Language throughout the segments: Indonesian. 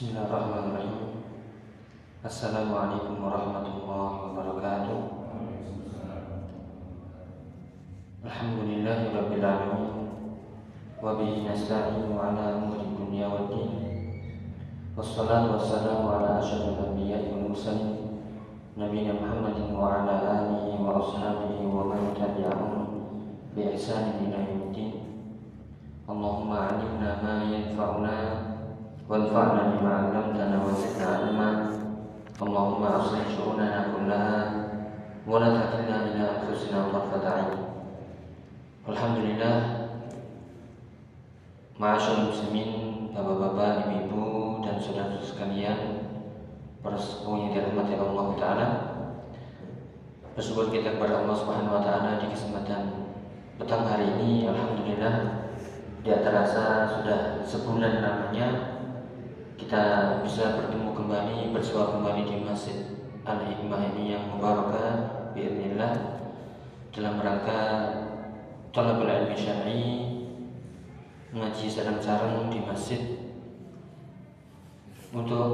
Bismillahirrahmanirrahim. Assalamualaikum warahmatullahi wabarakatuh. Alhamdulillahi rabbil alamin. Wa bihi nasta'inu ala umuri wassalamu ala asyadul anbiya wal mursalin. Nabi Muhammadin wa ala alihi wa ashabihi wa man tabi'ahum bi ihsanin ila Allahumma alimna ma yanfa'una وانفعنا بما علمتنا وزدنا علما اللهم اصلح شؤوننا كلها ولا تكلنا الى انفسنا طرفه عين الحمد لله Ma'asyar muslimin, bapak-bapak, ibu-ibu, dan saudara sekalian Para sepuh yang dirahmati Allah Ta'ala Bersyukur kita kepada Allah Subhanahu Wa Ta'ala di kesempatan petang hari ini Alhamdulillah Tidak terasa sudah sebulan namanya kita bisa bertemu kembali bersua kembali di Masjid Al Hikmah ini yang mubarakah biidznillah dalam rangka talabul ilmi syar'i ngaji sarang-sarang di masjid. Untuk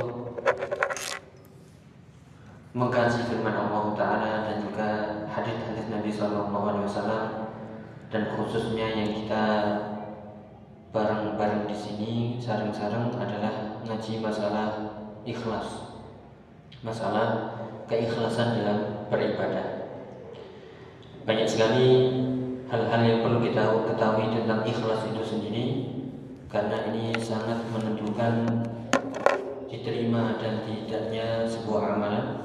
mengkaji firman Allah Taala dan juga hadis-hadis Nabi Sallallahu Alaihi Wasallam dan khususnya yang kita bareng-bareng di sini sarang-sarang adalah ngaji masalah ikhlas. Masalah keikhlasan dalam beribadah. Banyak sekali hal-hal yang perlu kita ketahui tentang ikhlas itu sendiri karena ini sangat menentukan diterima dan tidaknya sebuah amalan.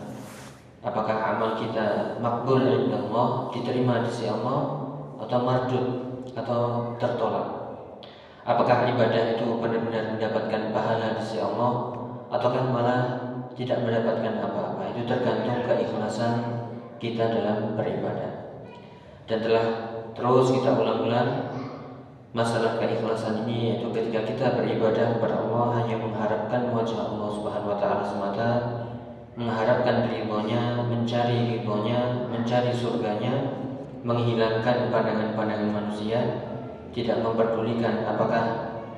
Apakah amal kita makbul Allah, diterima di sisi Allah atau mardud atau tertolak? Apakah ibadah itu benar-benar mendapatkan pahala di sisi Allah ataukah malah tidak mendapatkan apa-apa? Itu tergantung keikhlasan kita dalam beribadah. Dan telah terus kita ulang-ulang masalah keikhlasan ini yaitu ketika kita beribadah kepada Allah hanya mengharapkan wajah Allah Subhanahu wa taala semata, mengharapkan ridhonya, mencari ridhonya, mencari surganya, menghilangkan pandangan-pandangan manusia tidak memperdulikan apakah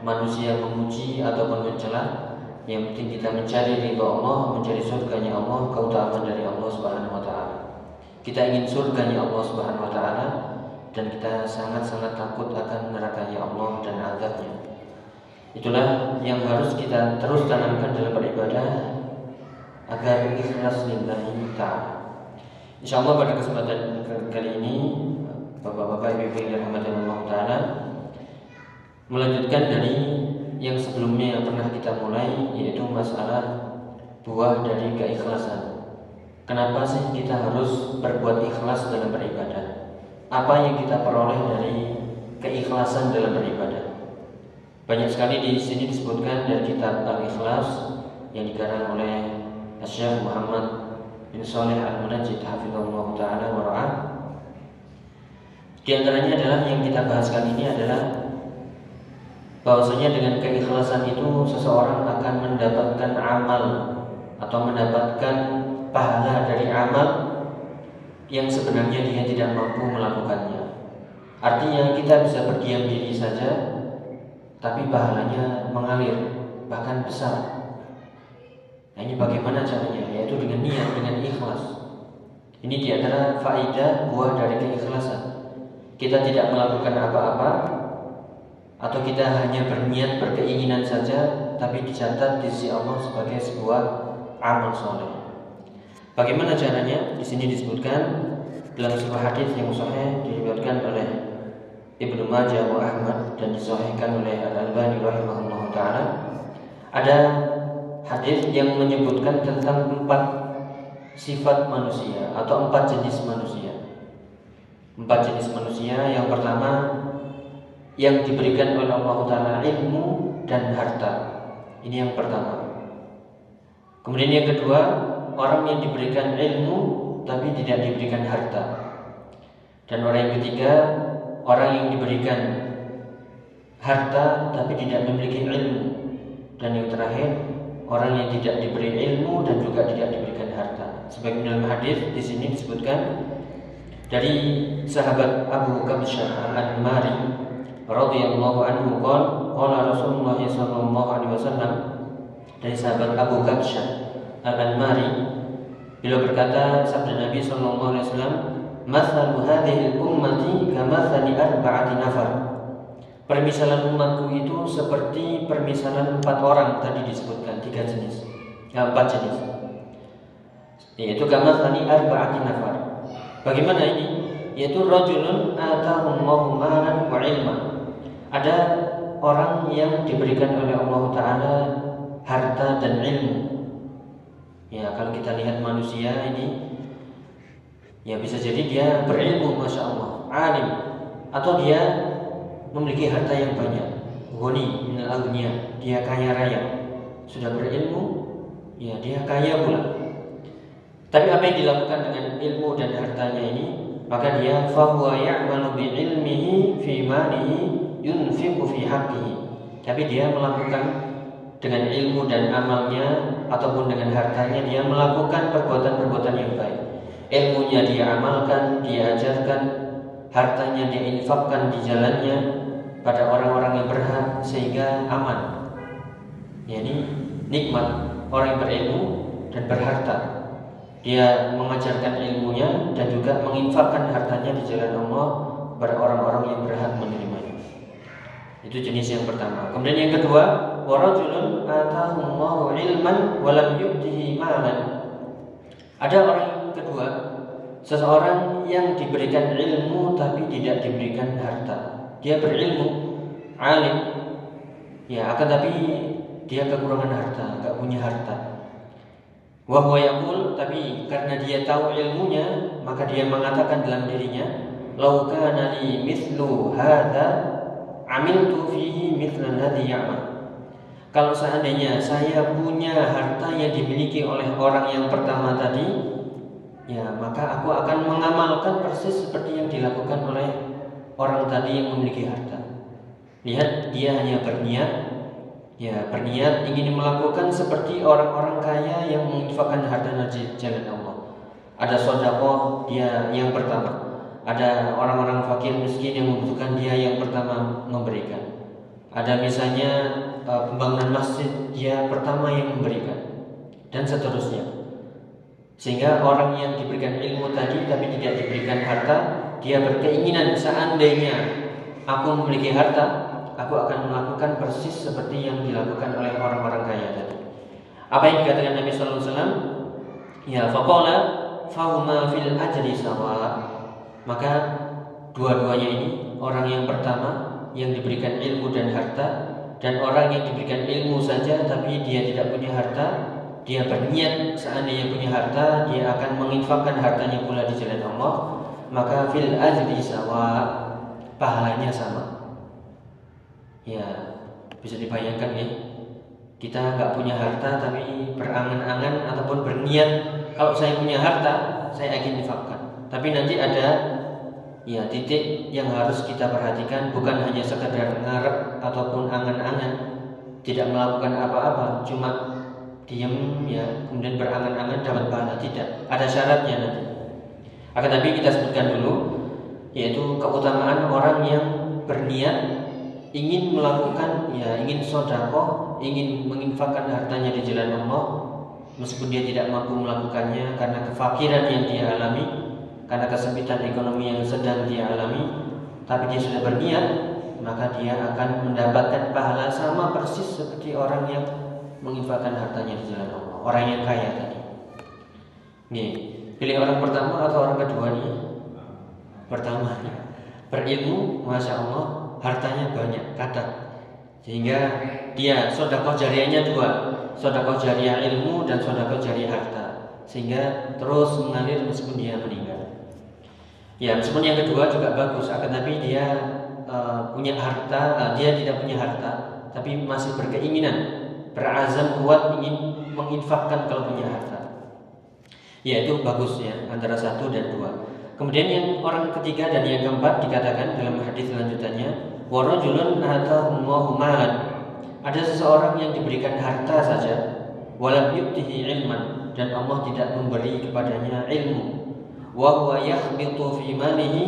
manusia memuji ataupun mencela. Yang penting kita mencari ridho Allah mencari surganya Allah keutamaan dari Allah Subhanahu wa taala. Kita ingin surganya Allah Subhanahu wa taala dan kita sangat-sangat takut akan nerakanya Allah dan azabnya. Itulah yang harus kita terus tanamkan dalam beribadah agar ikhlas lillahi ta'ala. Insyaallah pada kesempatan kali ini Bapak-bapak ibu yang dirahmati Allah taala melanjutkan dari yang sebelumnya yang pernah kita mulai yaitu masalah buah dari keikhlasan. Kenapa sih kita harus berbuat ikhlas dalam beribadah? Apa yang kita peroleh dari keikhlasan dalam beribadah? Banyak sekali di sini disebutkan dari kitab Al-Ikhlas yang dikarang oleh Syekh Muhammad bin Saleh Al-Munajjid hafizahullah taala wa di antaranya adalah yang kita bahas kali ini adalah bahwasanya dengan keikhlasan itu seseorang akan mendapatkan amal atau mendapatkan pahala dari amal yang sebenarnya dia tidak mampu melakukannya. Artinya kita bisa berdiam diri saja tapi pahalanya mengalir bahkan besar. Nah ini bagaimana caranya? Yaitu dengan niat, dengan ikhlas. Ini di antara faidah buah dari keikhlasan kita tidak melakukan apa-apa atau kita hanya berniat berkeinginan saja tapi dicatat di sisi Allah sebagai sebuah amal soleh. Bagaimana caranya? Di sini disebutkan dalam sebuah hadis yang sahih diriwayatkan oleh Ibnu Majah wa Ahmad dan disahihkan oleh Al Albani rahimahullah taala. Ada hadis yang menyebutkan tentang empat sifat manusia atau empat jenis manusia. Empat jenis manusia Yang pertama Yang diberikan oleh Allah Ta'ala ilmu dan harta. Ini yang pertama. Kemudian yang kedua Orang yang diberikan ilmu Tapi tidak diberikan harta. Dan orang yang ketiga Orang yang diberikan Harta tapi tidak memiliki ilmu. Dan yang terakhir Orang yang tidak diberi ilmu Dan juga tidak diberikan harta. Sebagai dalam hadis di sini disebutkan dari sahabat Abu Kabsyah Al-Mari radhiyallahu anhu qala qala Rasulullah sallallahu alaihi wasallam dari sahabat Abu Kabsyah Al-Anmari beliau berkata sabda Nabi sallallahu alaihi wasallam "Mathalu hadhihi ummati kamathali arba'ati nafar." Permisalan umatku itu seperti permisalan empat orang tadi disebutkan tiga jenis, ya, empat jenis. Yaitu kamathali arba'ati nafar. Bagaimana ini? Yaitu rajulun atahullahu malan wa ilma. Ada orang yang diberikan oleh Allah Taala harta dan ilmu. Ya, kalau kita lihat manusia ini, ya bisa jadi dia berilmu, masya Allah, alim, atau dia memiliki harta yang banyak, goni, agnia, dia kaya raya, sudah berilmu, ya dia kaya pula. Tapi apa yang dilakukan dengan ilmu dan hartanya ini, maka dia fahuwa ya'malu bi ilmihi fi malihi yunfiqu fi haqqihi. Tapi dia melakukan dengan ilmu dan amalnya ataupun dengan hartanya dia melakukan perbuatan-perbuatan yang baik. Ilmunya dia amalkan, dia ajarkan, hartanya dia infakkan di jalannya pada orang-orang yang berhak sehingga aman. Yani nikmat orang yang berilmu dan berharta. Dia mengajarkan ilmunya dan juga menginfakkan hartanya di jalan Allah pada orang-orang yang berhak menerimanya. Itu jenis yang pertama. Kemudian yang kedua, warajulun atahullahu ilman walam yu'tihi malan. Ada orang kedua, seseorang yang diberikan ilmu tapi tidak diberikan harta. Dia berilmu, alim, ya akan tapi dia kekurangan harta, nggak punya harta. Wahwa yakul, tapi karena dia tahu ilmunya, maka dia mengatakan dalam dirinya, "Laukana li mithlu hadza amiltu fihi mithlan hadhi ya'mal." Kalau seandainya saya punya harta yang dimiliki oleh orang yang pertama tadi, ya maka aku akan mengamalkan persis seperti yang dilakukan oleh orang tadi yang memiliki harta. Lihat dia hanya berniat, ya berniat ingin melakukan seperti orang-orang kaya yang menginfakkan harta di jalan Allah. Ada sodako dia yang pertama, ada orang-orang fakir miskin yang membutuhkan dia yang pertama memberikan. Ada misalnya uh, pembangunan masjid dia pertama yang memberikan dan seterusnya. Sehingga orang yang diberikan ilmu tadi tapi tidak diberikan harta, dia berkeinginan seandainya aku memiliki harta, aku akan melakukan persis seperti yang dilakukan oleh orang-orang kaya tadi. Apa yang dikatakan Nabi sallallahu alaihi wasallam? Ya, faqala fahuma fil ajri sawa. Maka dua-duanya ini orang yang pertama yang diberikan ilmu dan harta dan orang yang diberikan ilmu saja tapi dia tidak punya harta dia berniat seandainya punya harta dia akan menginfakkan hartanya pula di jalan Allah maka fil ajri sawa pahalanya sama. Ya bisa dibayangkan ya kita nggak punya harta tapi berangan-angan ataupun berniat kalau saya punya harta saya akan infakkan tapi nanti ada Ya, titik yang harus kita perhatikan bukan hanya sekedar ngarep ataupun angan-angan, tidak melakukan apa-apa, cuma diam ya, kemudian berangan-angan dapat pahala tidak. Ada syaratnya nanti. Akan tapi kita sebutkan dulu yaitu keutamaan orang yang berniat ingin melakukan ya ingin sodako ingin menginfakkan hartanya di jalan Allah meskipun dia tidak mampu melakukannya karena kefakiran yang dia alami karena kesempitan ekonomi yang sedang dia alami, tapi dia sudah berniat, maka dia akan mendapatkan pahala sama persis seperti orang yang menginfakkan hartanya di jalan Allah, orang yang kaya tadi. Nih, pilih orang pertama atau orang kedua nih? Pertama, berilmu, masya Allah, hartanya banyak, kata, sehingga dia sodakoh jariahnya dua, sodakoh jariah ilmu dan sodakoh jariah harta, sehingga terus mengalir meskipun dia meninggal. Ya, meskipun yang kedua juga bagus, akan tapi dia uh, punya harta, uh, dia tidak punya harta, tapi masih berkeinginan, berazam kuat ingin menginfakkan kalau punya harta. Ya, itu bagus ya, antara satu dan dua. Kemudian yang orang ketiga dan yang keempat dikatakan dalam hadis selanjutnya, warajulun malan. Ada seseorang yang diberikan harta saja, walam yuktihi ilman dan Allah tidak memberi kepadanya ilmu wa huwa yakhbitu fi malihi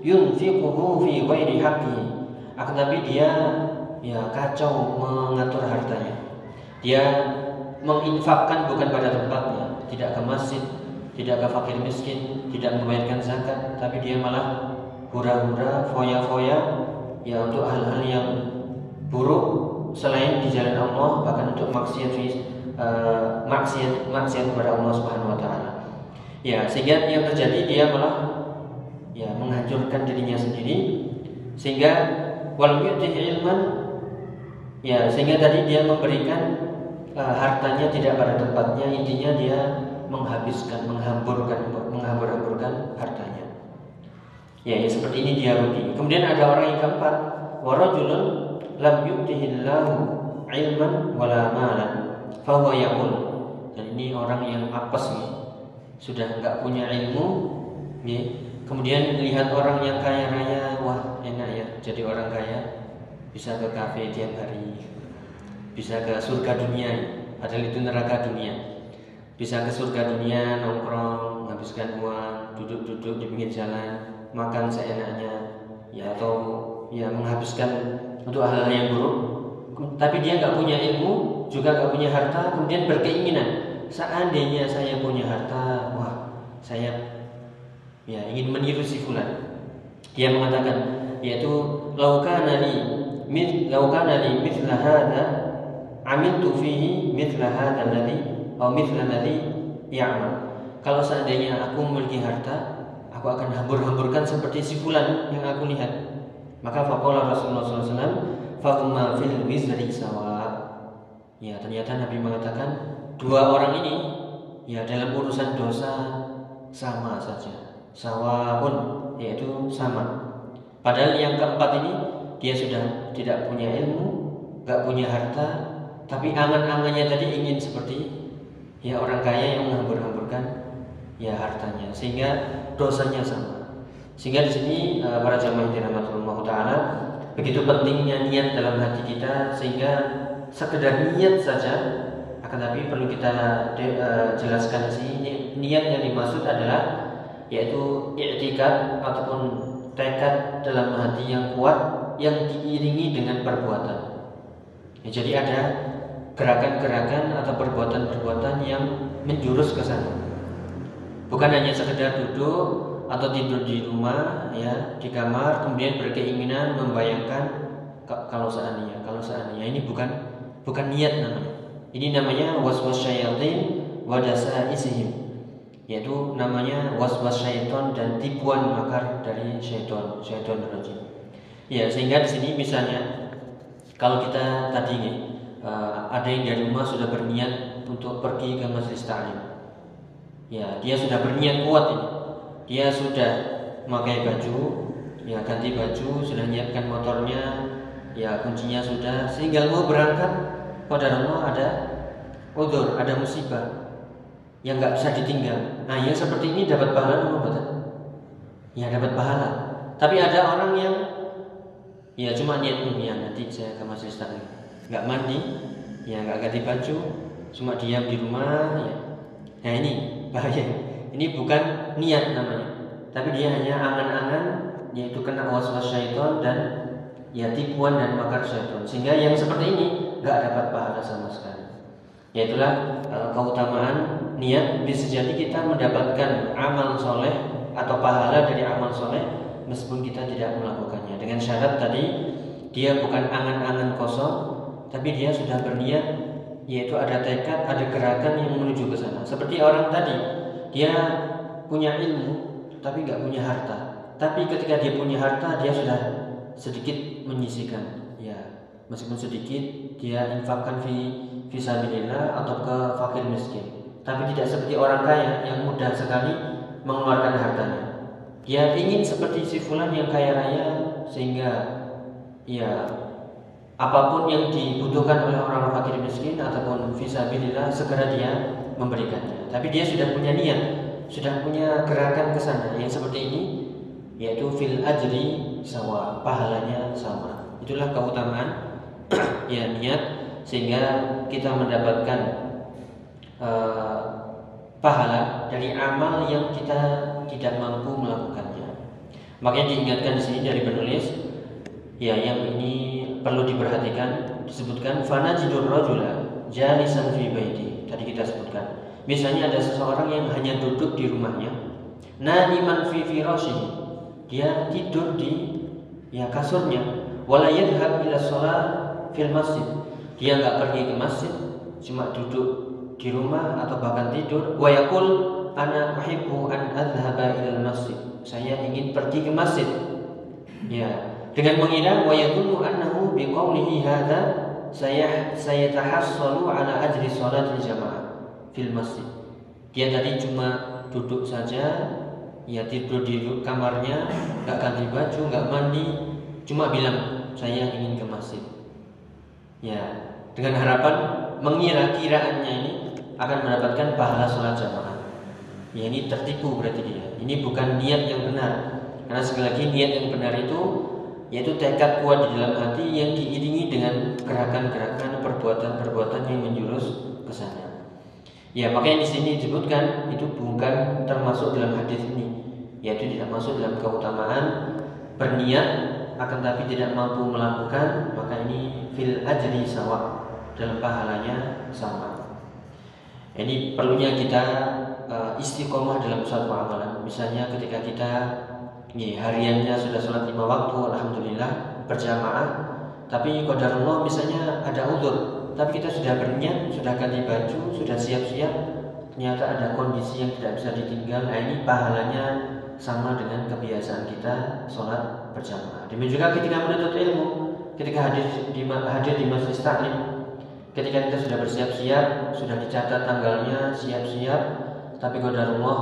yunfiquhu fi ghairi haqqihi. Akan tapi dia ya kacau mengatur hartanya. Dia menginfakkan bukan pada tempatnya, tidak ke masjid, tidak ke fakir miskin, tidak membayarkan zakat, tapi dia malah hura-hura, foya-foya ya untuk hal-hal yang buruk selain di jalan Allah bahkan untuk maksiat uh, maksiat maksiat kepada Allah Subhanahu wa taala. Ya, sehingga yang terjadi dia malah ya menghancurkan dirinya sendiri sehingga walau ilman ya sehingga tadi dia memberikan uh, hartanya tidak pada tempatnya intinya dia menghabiskan menghamburkan menghambur-hamburkan hartanya Ya, ya seperti ini dia rugi. Kemudian ada orang yang keempat, warajulun lam yu'tihillahu ilman wala malan fahuwa yaqul. Dan ini orang yang apes nih. Sudah enggak punya ilmu, ya. Kemudian lihat orang yang kaya raya, wah enak ya jadi orang kaya. Bisa ke kafe tiap hari. Bisa ke surga dunia, padahal itu neraka dunia. Bisa ke surga dunia nongkrong, menghabiskan uang, duduk-duduk di pinggir jalan, makan seenaknya ya atau ya menghabiskan untuk hal-hal yang buruk tapi dia nggak punya ilmu juga nggak punya harta kemudian berkeinginan seandainya saya punya harta wah saya ya ingin meniru si fulan dia mengatakan yaitu laukana li mit laukana li mithla hadha amiltu fihi mithla hadha alladhi atau mithla alladhi ya'mal kalau seandainya aku memiliki harta aku akan hambur-hamburkan seperti si fulan yang aku lihat. Maka faqala Rasulullah SAW, "Fahuma fil wizri sawa." Ya, ternyata Nabi mengatakan dua orang ini ya dalam urusan dosa sama saja. Sawa pun yaitu sama. Padahal yang keempat ini dia sudah tidak punya ilmu, gak punya harta, tapi angan-angannya tadi ingin seperti ya orang kaya yang menghambur-hamburkan ya hartanya sehingga dosanya sama. Sehingga di sini uh, para jamaah dirahmatullah taala begitu pentingnya niat dalam hati kita sehingga sekedar niat saja akan tapi perlu kita de, uh, jelaskan sih niat yang dimaksud adalah yaitu i'tikad ataupun tekad dalam hati yang kuat yang diiringi dengan perbuatan. Ya, jadi ada gerakan-gerakan atau perbuatan-perbuatan yang menjurus ke sana. Bukan hanya sekedar duduk atau tidur di rumah ya di kamar kemudian berkeinginan membayangkan kalau seandainya kalau seandainya. Ini bukan bukan niat namanya ini namanya waswas syayatin wadasa isihim yaitu namanya waswas syaiton dan tipuan makar dari syaiton syaiton rajim ya sehingga di sini misalnya kalau kita tadi nih uh, ada yang dari rumah sudah berniat untuk pergi ke masjid ta'lim. Ya dia sudah berniat kuat ini. Dia sudah memakai baju ya ganti baju sudah menyiapkan motornya ya kuncinya sudah sehingga mau berangkat pada rumah ada udur ada musibah yang nggak bisa ditinggal. Nah yang seperti ini dapat pahala apa betul ya dapat pahala. Tapi ada orang yang ya cuma niat ya nanti saya ke masjid nggak mandi ya nggak ganti baju cuma diam di rumah ya. Nah ini bahaya. Ini bukan niat namanya, tapi dia hanya angan-angan yaitu kena waswas syaitan dan ya tipuan dan makar syaitan. Sehingga yang seperti ini nggak dapat pahala sama sekali. Yaitulah e, keutamaan niat bisa jadi kita mendapatkan amal soleh atau pahala dari amal soleh meskipun kita tidak melakukannya dengan syarat tadi dia bukan angan-angan kosong tapi dia sudah berniat yaitu ada tekad, ada gerakan yang menuju ke sana. Seperti orang tadi, dia punya ilmu tapi nggak punya harta. Tapi ketika dia punya harta, dia sudah sedikit menyisikan. Ya, meskipun sedikit, dia infakkan fi fisabilillah atau ke fakir miskin. Tapi tidak seperti orang kaya yang mudah sekali mengeluarkan hartanya. Dia ingin seperti si fulan yang kaya raya sehingga ya apa pun yang dibutuhkan oleh orang fakir miskin ataupun visabilillah segera dia memberikannya. Tapi dia sudah punya niat, sudah punya gerakan ke sana yang seperti ini yaitu fil ajri sama pahalanya sama. Itulah keutamaan ya niat sehingga kita mendapatkan uh, pahala dari amal yang kita tidak mampu melakukannya. Makanya diingatkan di sini dari penulis ya yang ini perlu diperhatikan disebutkan fana jidur rajula jalisan fi. Tadi kita sebutkan. Misalnya ada seseorang yang hanya duduk di rumahnya, naiman fi. Dia tidur di ya kasurnya, wala yadhhab ila shalah fil masjid. Dia nggak pergi ke masjid, cuma duduk di rumah atau bahkan tidur. Wa yaqul ana uhibbu an adhhaba ila masjid. Saya ingin pergi ke masjid. Ya, dengan mengira wa yadhunnu annahu biqaulihi hadza saya saya tahassalu ala ajri salatil jamaah fil masjid. Dia tadi cuma duduk saja, ya tidur di kamarnya, nggak ganti baju, nggak mandi, cuma bilang saya ingin ke masjid. Ya, dengan harapan mengira kiraannya ini akan mendapatkan pahala sholat jamaah. Ya ini tertipu berarti dia. Ini bukan niat yang benar. Karena sekali lagi niat yang benar itu yaitu tekad kuat di dalam hati yang diiringi dengan gerakan-gerakan perbuatan-perbuatan yang menjurus ke sana. Ya makanya di sini disebutkan itu bukan termasuk dalam hadis ini, yaitu tidak masuk dalam keutamaan berniat akan tapi tidak mampu melakukan maka ini fil ajri sawa dalam pahalanya sama. Ini perlunya kita uh, istiqomah dalam suatu amalan. Misalnya ketika kita ya, hariannya sudah sholat lima waktu, alhamdulillah berjamaah, tapi qadarullah misalnya ada udur tapi kita sudah berniat, sudah ganti baju, sudah siap-siap, ternyata ada kondisi yang tidak bisa ditinggal. Nah ini pahalanya sama dengan kebiasaan kita sholat berjamaah. Demikian juga ketika menuntut ilmu, ketika hadir di hadir di masjid taklim, ketika kita sudah bersiap-siap, sudah dicatat tanggalnya, siap-siap, tapi Allah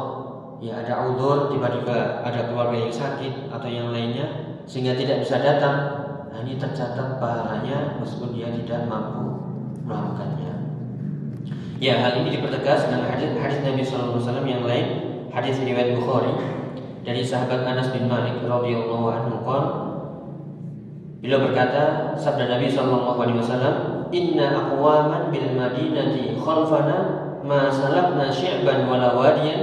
ya ada udur tiba-tiba ada keluarga yang sakit atau yang lainnya sehingga tidak bisa datang. Nah ini tercatat pahalanya meskipun dia tidak mampu melakukannya. Ya, hal ini dipertegas dengan hadis hadis Nabi SAW yang lain, hadis riwayat Bukhari dari sahabat Anas bin Malik radhiyallahu anhu Beliau berkata, sabda Nabi sallallahu alaihi wasallam, "Inna aqwaman bil Madinati khalfana ma salakna syi'ban wala wadiyan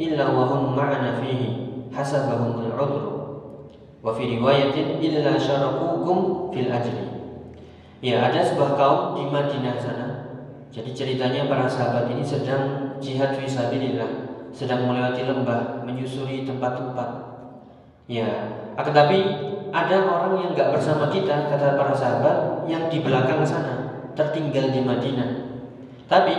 illa wa hum ma'ana fihi hasabahum al-'udhr." Wa fi riwayatin illa syarakukum fil ajri. Ya, ada sebuah kaum di Madinah sana. Jadi ceritanya para sahabat ini sedang jihad fisabilillah, sedang melewati lembah, menyusuri tempat-tempat. Ya, akan tapi ada orang yang nggak bersama kita, kata para sahabat, yang di belakang sana, tertinggal di Madinah. Tapi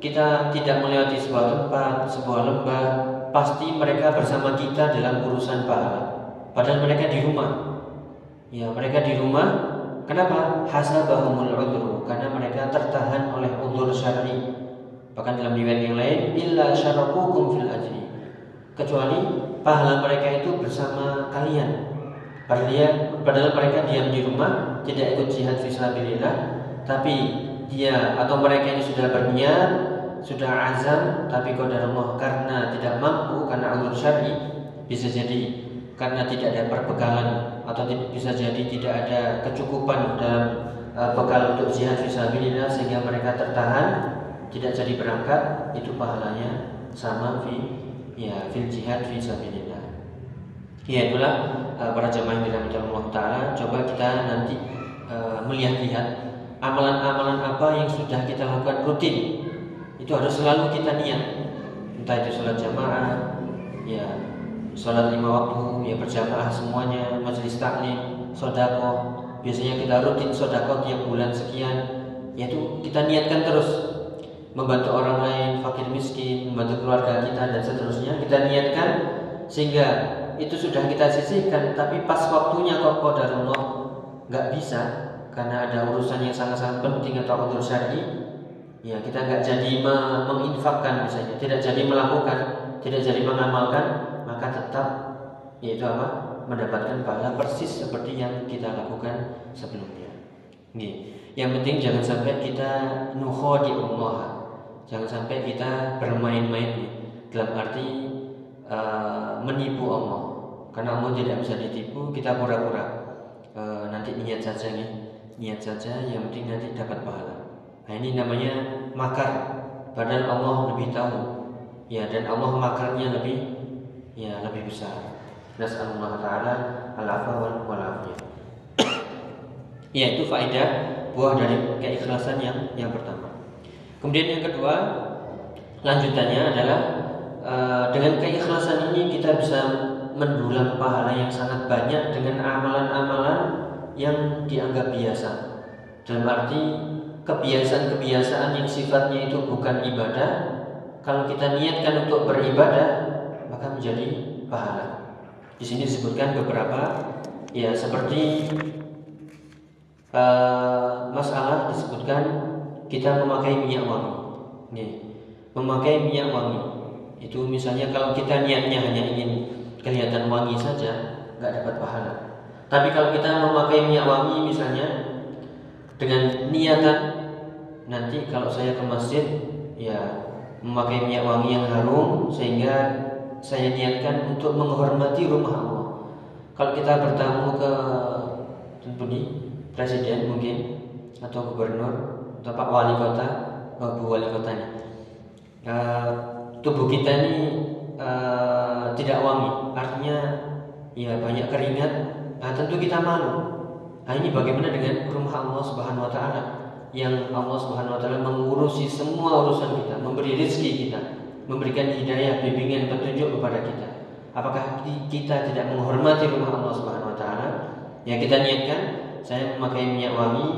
kita tidak melewati sebuah tempat, sebuah lembah, pasti mereka bersama kita dalam urusan pahala. Padahal mereka di rumah. Ya, mereka di rumah Kenapa? Hasabahumul karena mereka tertahan oleh udzur syar'i. Bahkan dalam riwayat yang lain, illa syarakukum fil ajri. Kecuali pahala mereka itu bersama kalian. Padahal, padahal mereka diam di rumah, tidak ikut jihad fisabilillah, tapi dia atau mereka ini sudah berniat, sudah azam, tapi qadarullah karena tidak mampu karena udzur syar'i bisa jadi karena tidak ada perbekalan atau bisa jadi tidak ada kecukupan dalam bekal untuk jihad fisabilillah sehingga mereka tertahan tidak jadi berangkat itu pahalanya sama fi ya fil jihad fisabilillah. Ya itulah uh, para jemaah yang dirahmati Allah taala. Coba kita nanti uh, melihat-lihat amalan-amalan apa yang sudah kita lakukan rutin. Itu harus selalu kita niat. Entah itu sholat jamaah ya sholat lima waktu ya berjamaah semuanya majelis taklim sodako biasanya kita rutin sodako tiap bulan sekian. Yaitu kita niatkan terus membantu orang lain fakir miskin membantu keluarga kita dan seterusnya. Kita niatkan sehingga itu sudah kita sisihkan tapi pas waktunya kok Allah nggak bisa karena ada urusan yang sangat-sangat penting atau urusan syar'i ya kita nggak jadi menginfakkan misalnya. Tidak jadi melakukan tidak jadi mengamalkan maka tetap yaitu apa mendapatkan pahala persis seperti yang kita lakukan sebelumnya. Nih, yang penting jangan sampai kita nuhodi Allah. Jangan sampai kita bermain-main dalam arti uh, menipu Allah. Karena Allah tidak bisa ditipu, kita pura-pura. Uh, nanti niat saja nih, niat saja yang penting nanti dapat pahala. Nah, ini namanya makar. Padahal Allah lebih tahu. Ya, dan Allah makarnya lebih ya lebih besar. Nasallallahu taala al-afwa wal afiyah. ya itu faedah buah dari keikhlasan yang yang pertama. Kemudian yang kedua, lanjutannya adalah uh, dengan keikhlasan ini kita bisa mendulang pahala yang sangat banyak dengan amalan-amalan yang dianggap biasa. Dalam arti kebiasaan-kebiasaan yang sifatnya itu bukan ibadah, kalau kita niatkan untuk beribadah, maka menjadi pahala. Di sini disebutkan beberapa ya seperti uh, masalah disebutkan kita memakai minyak wangi. Nih, memakai minyak wangi itu misalnya kalau kita niatnya hanya ingin kelihatan wangi saja, nggak dapat pahala. Tapi kalau kita memakai minyak wangi misalnya dengan niatan nanti kalau saya ke masjid ya memakai minyak wangi yang harum sehingga saya niatkan untuk menghormati rumah Allah. Kalau kita bertamu ke tentu nih presiden mungkin atau gubernur atau pak wali kota, bu wali kotanya, uh, tubuh kita ini uh, tidak wangi, artinya ya banyak keringat. Nah, tentu kita malu. Nah, ini bagaimana dengan rumah Allah Subhanahu Wa Taala yang Allah Subhanahu Wa Taala mengurusi semua urusan kita, memberi rezeki kita, memberikan hidayah, bimbingan, petunjuk kepada kita. Apakah kita tidak menghormati rumah Allah Subhanahu wa taala? Ya kita niatkan saya memakai minyak wangi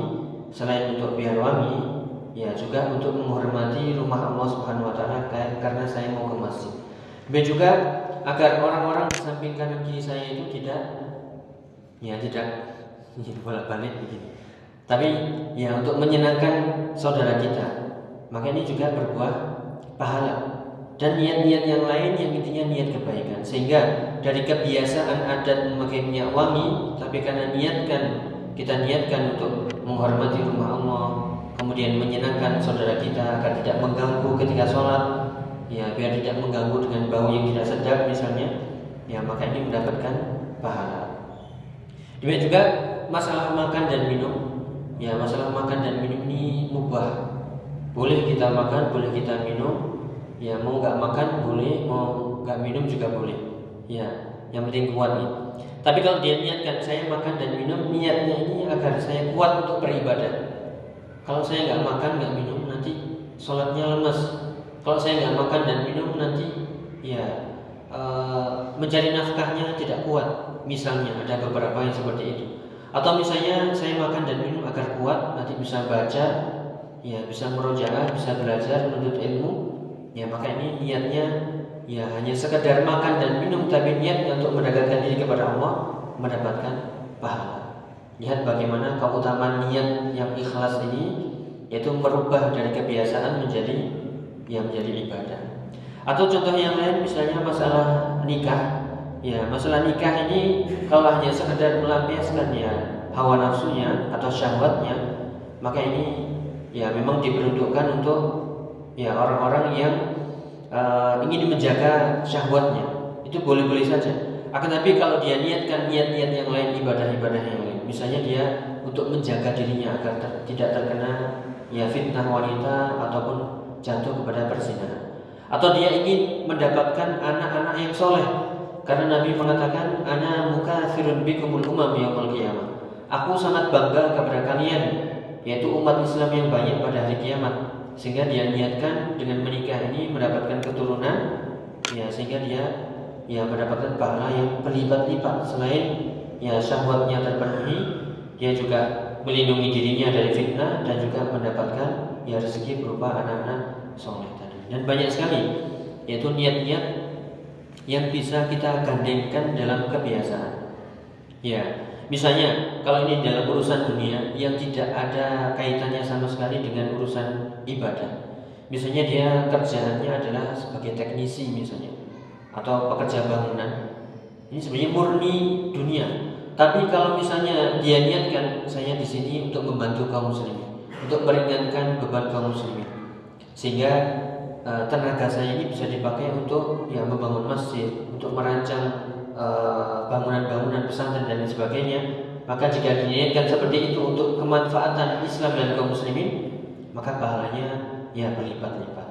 selain untuk biar wangi, ya juga untuk menghormati rumah Allah Subhanahu wa taala karena saya mau ke masjid. Dan juga agar orang-orang di samping kanan kiri saya itu tidak ya tidak bolak-balik begini. Tapi ya untuk menyenangkan saudara kita, maka ini juga berbuah pahala dan niat-niat yang lain yang intinya niat kebaikan. Sehingga dari kebiasaan adat memakai minyak wangi tapi karena niatkan kita niatkan untuk menghormati rumah Allah kemudian menyenangkan saudara kita agar tidak mengganggu ketika sholat ya biar tidak mengganggu dengan bau yang tidak sedap misalnya ya maka ini mendapatkan pahala. Demikian juga masalah makan dan minum. Ya masalah makan dan minum ini mubah. Boleh kita makan boleh kita minum ya mau nggak makan boleh mau nggak minum juga boleh. Ya yang penting kuat nih. Tapi kalau dia niatkan saya makan dan minum niatnya ini agar saya kuat untuk beribadah. Kalau saya nggak makan nggak minum nanti sholatnya lemas. Kalau saya nggak makan dan minum nanti ya e, mencari nafkahnya tidak kuat. Misalnya ada beberapa yang seperti itu. Atau misalnya saya makan dan minum agar kuat nanti bisa baca ya bisa merojaah bisa belajar menuntut ilmu ya maka ini niatnya ya hanya sekedar makan dan minum tapi niatnya untuk mendekatkan diri kepada Allah mendapatkan pahala. Lihat bagaimana keutamaan niat yang ikhlas ini yaitu merubah dari kebiasaan menjadi yang menjadi ibadah. Atau contoh yang lain misalnya masalah nikah. Ya, masalah nikah ini kalau hanya sekedar melampiaskan ya hawa nafsunya atau syahwatnya, maka ini ya memang diperuntukkan untuk ya orang-orang yang uh, ingin menjaga syahwatnya. Itu boleh-boleh saja. Akan tapi kalau dia niatkan niat-niat yang lain ibadah-ibadah yang lain. Misalnya dia untuk menjaga dirinya agar ter, tidak terkena ya fitnah wanita ataupun jatuh kepada perzinahan. Atau dia ingin mendapatkan anak-anak yang soleh. Karena Nabi mengatakan ana muka firun bikumul umam yaumul qiyamah. Aku sangat bangga kepada kalian yaitu umat Islam yang banyak pada hari kiamat sehingga dia niatkan dengan menikah ini mendapatkan keturunan. Ya sehingga dia ya mendapatkan pahala yang berlipat-lipat. Selain ya syahwatnya terpenuhi dia juga melindungi dirinya dari fitnah dan juga mendapatkan ya rezeki berupa anak-anak soleh tadi. Dan banyak sekali yaitu niat-niat yang bisa kita gandengkan dalam kebiasaan. Ya Misalnya, kalau ini dalam urusan dunia yang tidak ada kaitannya sama sekali dengan urusan ibadah. Misalnya dia kerjaannya adalah sebagai teknisi misalnya atau pekerja bangunan. Ini sebenarnya murni dunia. Tapi kalau misalnya dia niatkan saya di sini untuk membantu kaum muslimin, untuk meringankan beban kaum muslimin. Sehingga uh, tenaga saya ini bisa dipakai untuk ya membangun masjid, untuk merancang Eh, bangunan-bangunan pesantren dan sebagainya maka jika diniatkan seperti itu untuk kemanfaatan Islam dan kaum muslimin maka pahalanya ya berlipat-lipat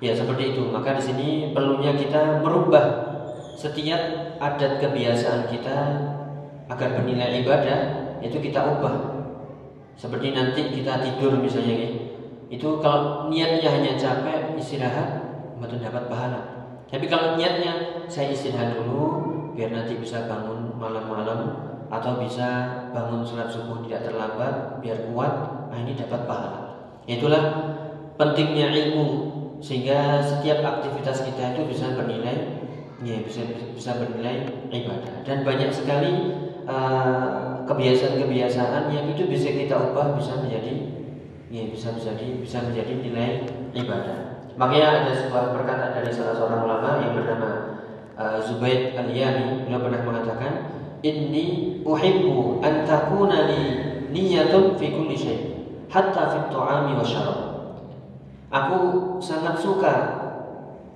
ya seperti itu maka di sini perlunya kita merubah setiap adat kebiasaan kita agar bernilai ibadah itu kita ubah seperti nanti kita tidur misalnya Itu kalau niatnya hanya capek istirahat, betul dapat pahala. Tapi kalau niatnya saya istirahat dulu biar nanti bisa bangun malam-malam atau bisa bangun sholat subuh tidak terlambat biar kuat, nah ini dapat pahala. Itulah pentingnya ilmu sehingga setiap aktivitas kita itu bisa bernilai ya bisa bisa bernilai ibadah. Dan banyak sekali uh, kebiasaan-kebiasaan yang itu bisa kita ubah bisa menjadi ya bisa menjadi bisa menjadi nilai ibadah. Makanya ada sebuah perkataan dari salah seorang ulama yang bernama uh, Zubaid Al-Yami. Beliau pernah mengatakan inni uhibbu an takuna li niyatun fi kulli syai hatta fi ta'ami wa syarab. Aku sangat suka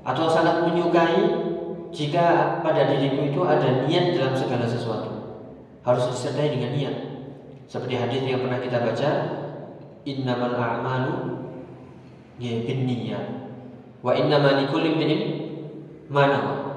atau sangat menyukai jika pada dirimu itu ada niat dalam segala sesuatu. Harus disertai dengan niat. Seperti hadis yang pernah kita baca innamal a'malu ya binniyat wa innamal likulli mana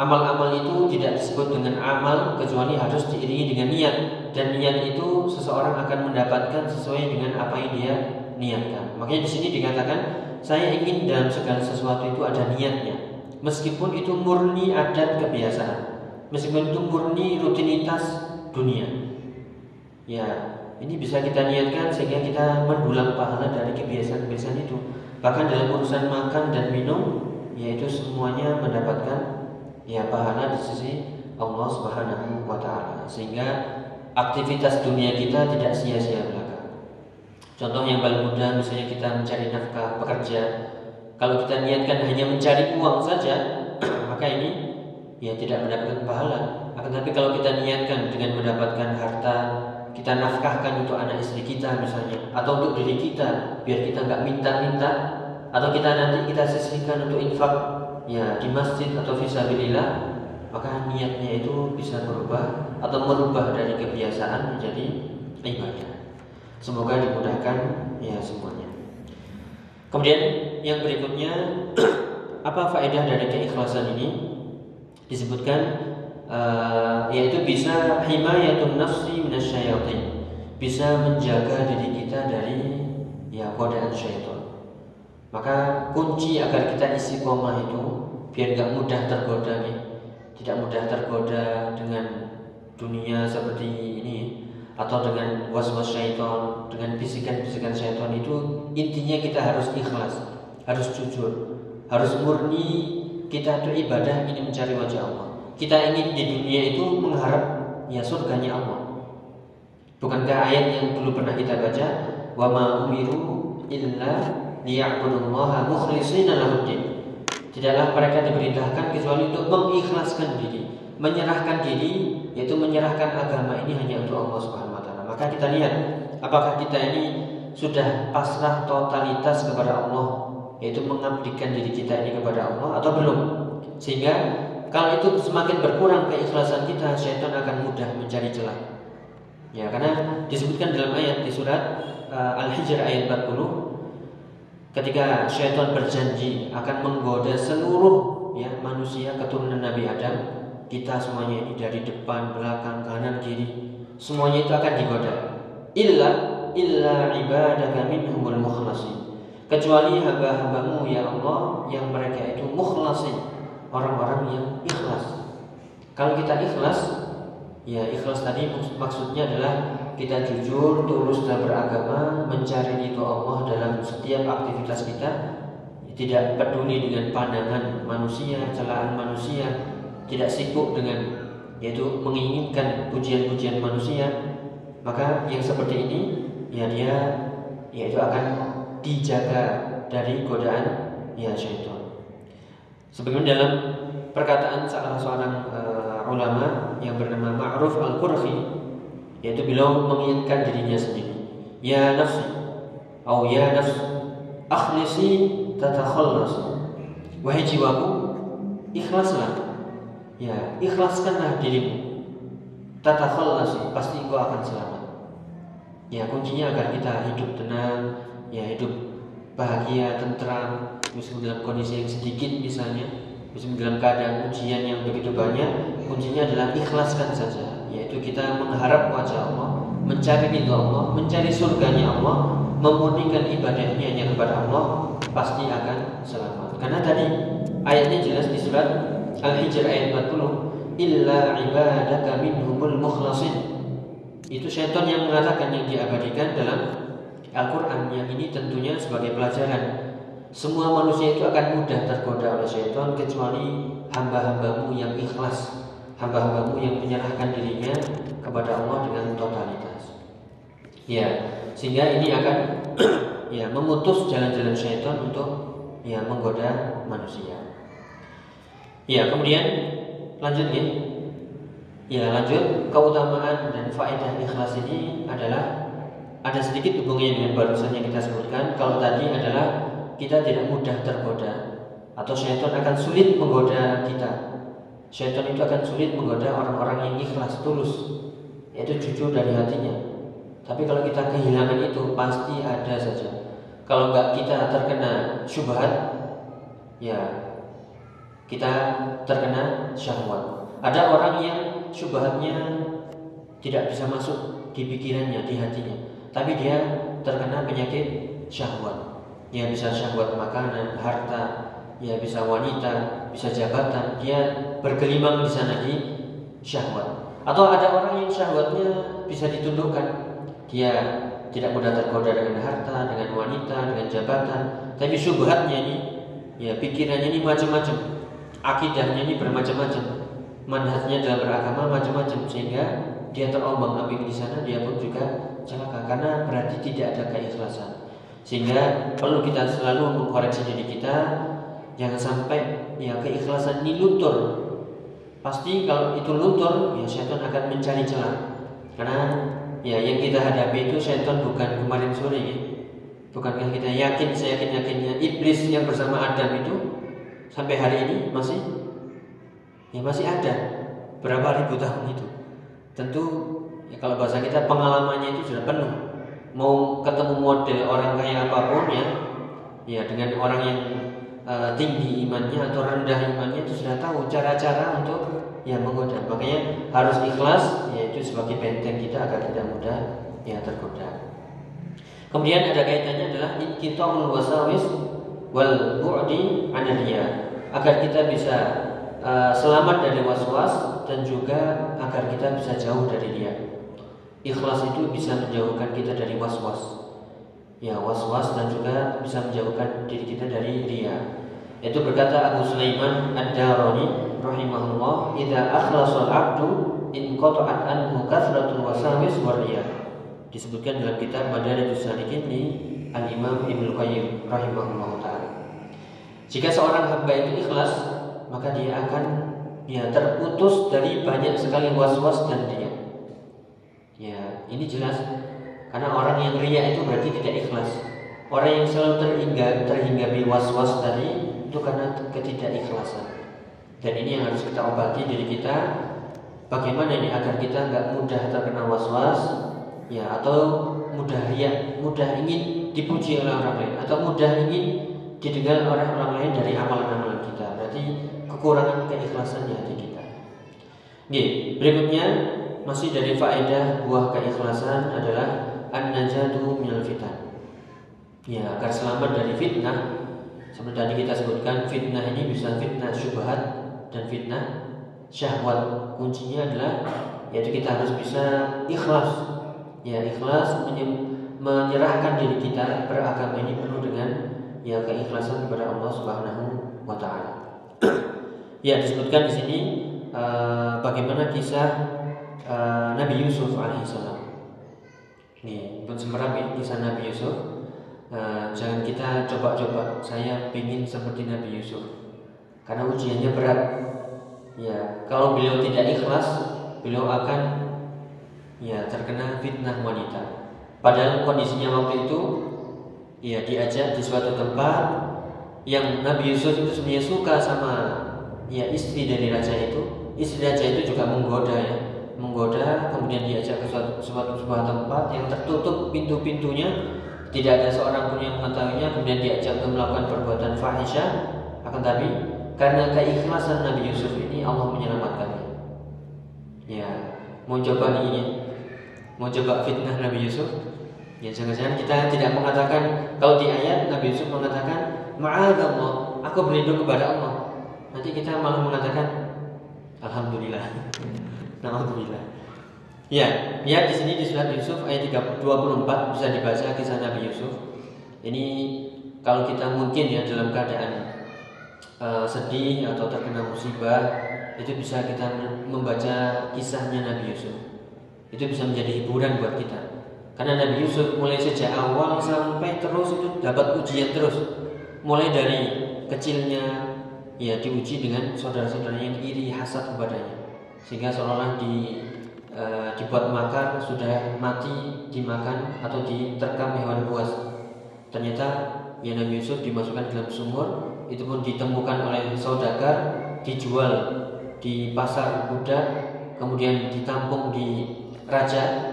amal-amal itu tidak disebut dengan amal kecuali harus diiringi dengan niat dan niat itu seseorang akan mendapatkan sesuai dengan apa yang dia niatkan makanya di sini dikatakan saya ingin dalam segala sesuatu itu ada niatnya meskipun itu murni adat kebiasaan, meskipun itu murni rutinitas dunia. Ya, ini bisa kita niatkan sehingga kita mendulang pahala dari kebiasaan-kebiasaan itu. Bahkan dalam urusan makan dan minum, yaitu semuanya mendapatkan ya pahala di sisi Allah Subhanahu wa taala. Sehingga aktivitas dunia kita tidak sia-sia belaka. Contoh yang paling mudah misalnya kita mencari nafkah, bekerja, kalau kita niatkan hanya mencari uang saja, maka ini ya tidak mendapatkan pahala. Akan tapi kalau kita niatkan dengan mendapatkan harta, kita nafkahkan untuk anak istri kita misalnya, atau untuk diri kita, biar kita nggak minta-minta, atau kita nanti kita sisihkan untuk infak ya di masjid atau visabilillah, maka niatnya itu bisa berubah atau merubah dari kebiasaan menjadi ibadah. Semoga dimudahkan ya semuanya. Kemudian yang berikutnya apa faedah dari keikhlasan ini? Disebutkan uh, yaitu bisa himayatun nafsi minasyayatin. Bisa menjaga diri kita dari ya godaan syaitan. Maka kunci agar kita isi koma itu biar gak mudah tergoda nih. Tidak mudah tergoda dengan dunia seperti ini atau dengan was-was syaitan, dengan bisikan-bisikan syaitan itu intinya kita harus ikhlas, harus jujur, harus murni kita itu ibadah ini mencari wajah Allah. Kita ingin di dunia itu mengharap ya surganya Allah. Bukankah ayat yang dulu pernah kita baca, wa ma umiru illa Tidaklah mereka diperintahkan kecuali untuk mengikhlaskan diri, menyerahkan diri, yaitu menyerahkan agama ini hanya untuk Allah Subhanahu maka kita lihat apakah kita ini sudah pasrah totalitas kepada Allah yaitu mengabdikan diri kita ini kepada Allah atau belum? Sehingga kalau itu semakin berkurang keikhlasan kita syaitan akan mudah mencari celah. Ya karena disebutkan dalam ayat di surat uh, Al-Hijr ayat 40 ketika syaitan berjanji akan menggoda seluruh ya manusia keturunan Nabi Adam kita semuanya ini dari depan belakang kanan kiri semuanya itu akan digoda. Illa illa ibadaka minhumul mukhlasin. Kecuali hamba-hambamu ya Allah yang mereka itu mukhlasin. Orang-orang yang ikhlas. Kalau kita ikhlas ya ikhlas tadi maksudnya adalah kita jujur tulus dalam beragama mencari ridho Allah dalam setiap aktivitas kita tidak peduli dengan pandangan manusia celaan manusia tidak sibuk dengan yaitu menginginkan pujian-pujian manusia maka yang seperti ini ya dia yaitu akan dijaga dari godaan ya syaitan. Sebagaimana dalam perkataan salah seorang uh, ulama yang bernama Ma'ruf Al-Qurfi yaitu beliau menginginkan dirinya sendiri. Ya nafsi atau ya nafs akhlisi tatakhallas wahai jiwaku ikhlaslah. Ya ikhlaskanlah dirimu. Tata khalasi pasti engkau akan selamat. Ya kuncinya agar kita hidup tenang ya hidup bahagia tentram. Meskipun dalam kondisi yang sedikit misalnya meskipun dalam keadaan ujian yang begitu banyak kuncinya adalah ikhlaskan saja yaitu kita mengharap wajah Allah mencari ridho Allah mencari surganya Allah memurnikan ibadahnya hanya kepada Allah pasti akan selamat. Karena tadi ayatnya jelas di surat Al-Hijr ayat 40, illa ibadaka minhumul mukhlasin. Itu syaitan yang mengatakan yang diabadikan dalam Al-Quran yang ini tentunya sebagai pelajaran semua manusia itu akan mudah tergoda oleh syaitan kecuali hamba-hambamu yang ikhlas hamba-hambamu yang menyerahkan dirinya kepada Allah dengan totalitas. Ya sehingga ini akan ya memutus jalan-jalan syaitan untuk ya menggoda manusia. Ya kemudian lanjut ya ya lanjut. Keutamaan dan faedah ikhlas ini adalah ada sedikit hubungannya dengan barusan yang kita sebutkan. Kalau tadi adalah kita tidak mudah tergoda atau syaitan akan sulit menggoda kita. Syaitan itu akan sulit menggoda orang-orang yang ikhlas tulus, yaitu jujur dari hatinya. Tapi kalau kita kehilangan itu pasti ada saja. Kalau nggak kita terkena syubhat, ya kita terkena syahwat. Ada orang yang syubhatnya tidak bisa masuk di pikirannya, di hatinya, tapi dia terkena penyakit syahwat ya bisa syahwat makanan, harta, ya bisa wanita, bisa jabatan, dia bergelimang di sana di syahwat. Atau ada orang yang syahwatnya bisa ditundukkan, dia tidak mudah tergoda dengan harta, dengan wanita, dengan jabatan, tapi syubhatnya ini, ya pikirannya ini macam-macam, akidahnya ini bermacam-macam, manhajnya dalam beragama macam-macam. Sehingga dia terombang ambing di sana dia pun juga celaka. Karena berarti tidak ada keikhlasan. Sehingga perlu kita selalu mengkoreksi diri kita jangan sampai ya keikhlasan ini luntur. Pasti kalau itu luntur ya setan akan mencari celah. Karena ya yang kita hadapi itu setan bukan kemarin sore ya. Bukankah kita yakin saya yakin yakinnya iblis yang bersama Adam itu sampai hari ini masih ya masih ada berapa ribu tahun itu. Tentu ya kalau bahasa kita pengalamannya itu sudah penuh mau ketemu model orang kaya apa pun ya ya dengan orang yang uh, tinggi imannya atau rendah imannya itu sudah tahu cara-cara untuk ya menggoda makanya harus ikhlas yaitu sebagai benteng kita agar tidak mudah ya tergoda kemudian ada kaitannya adalah inqitaul wasawis wal bu'di anilya agar kita bisa uh, selamat dari was-was dan juga agar kita bisa jauh dari dia Ikhlas itu bisa menjauhkan kita dari was-was. Ya, was-was dan juga bisa menjauhkan diri kita dari ria. Itu berkata Abu Sulaiman Ad-Darani rahimahullah, "Idza akhlasa al-'abdu in qata'at anhu kathratul wasawis wa riya." Disebutkan dalam kitab Madarijus Salikin di Al-Imam Ibnu Qayyim rahimahullah taala. Jika seorang hamba itu ikhlas, maka dia akan ya terputus dari banyak sekali was-was dan dia Ya, ini jelas karena orang yang ria itu berarti tidak ikhlas. Orang yang selalu terhingga terhinggapi was-was tadi itu karena ketidakikhlasan. Dan ini yang harus kita obati diri kita. Bagaimana ini agar kita nggak mudah terkena was-was, ya atau mudah ria, mudah ingin dipuji oleh orang lain, atau mudah ingin didengar oleh orang lain dari amalan-amalan kita. Berarti kekurangan keikhlasan di hati kita. Oke, berikutnya masih dari faedah buah keikhlasan adalah an-najatu minal. Ya, agar selamat dari fitnah. Seperti tadi kita sebutkan fitnah ini bisa fitnah syubhat dan fitnah syahwat. Kuncinya adalah yaitu kita harus bisa ikhlas. Ya, ikhlas menyerahkan diri kita beragama ini penuh dengan ya keikhlasan kepada Allah Subhanahu wa taala. ya, disebutkan di sini uh, bagaimana kisah uh, Nabi Yusuf alaihissalam. Nih, untuk semerap kisah Nabi Yusuf. Uh, jangan kita coba-coba. Saya ingin seperti Nabi Yusuf, karena ujiannya berat. Ya, kalau beliau tidak ikhlas, beliau akan ya terkena fitnah wanita. Padahal kondisinya waktu itu ya diajak di suatu tempat yang Nabi Yusuf itu sebenarnya suka sama ya istri dari raja itu. Istri raja itu juga menggoda ya menggoda kemudian diajak ke suatu, suatu sebuah tempat yang tertutup pintu-pintunya tidak ada seorang pun yang mengetahuinya kemudian diajak untuk melakukan perbuatan fahisyah akan tapi karena keikhlasan Nabi Yusuf ini Allah menyelamatkannya ya mau coba ini mau coba fitnah Nabi Yusuf Ya jangan-jangan kita tidak mengatakan kalau di ayat Nabi Yusuf mengatakan ma'adallah, aku berlindung kepada Allah. Nanti kita malah mengatakan alhamdulillah. Alhamdulillah. Ya, lihat di sini di surat Yusuf ayat 24 bisa dibaca kisah Nabi Yusuf. Ini kalau kita mungkin ya dalam keadaan uh, sedih atau terkena musibah itu bisa kita membaca kisahnya Nabi Yusuf. Itu bisa menjadi hiburan buat kita. Karena Nabi Yusuf mulai sejak awal sampai terus itu dapat ujian terus. Mulai dari kecilnya ya diuji dengan saudara-saudaranya yang iri hasad kepadanya. Sehingga seolah-olah di e, dibuat makar sudah mati dimakan atau diterkam hewan buas. Ternyata ya Nabi Yusuf dimasukkan dalam sumur itu pun ditemukan oleh saudagar dijual di pasar budak kemudian ditampung di raja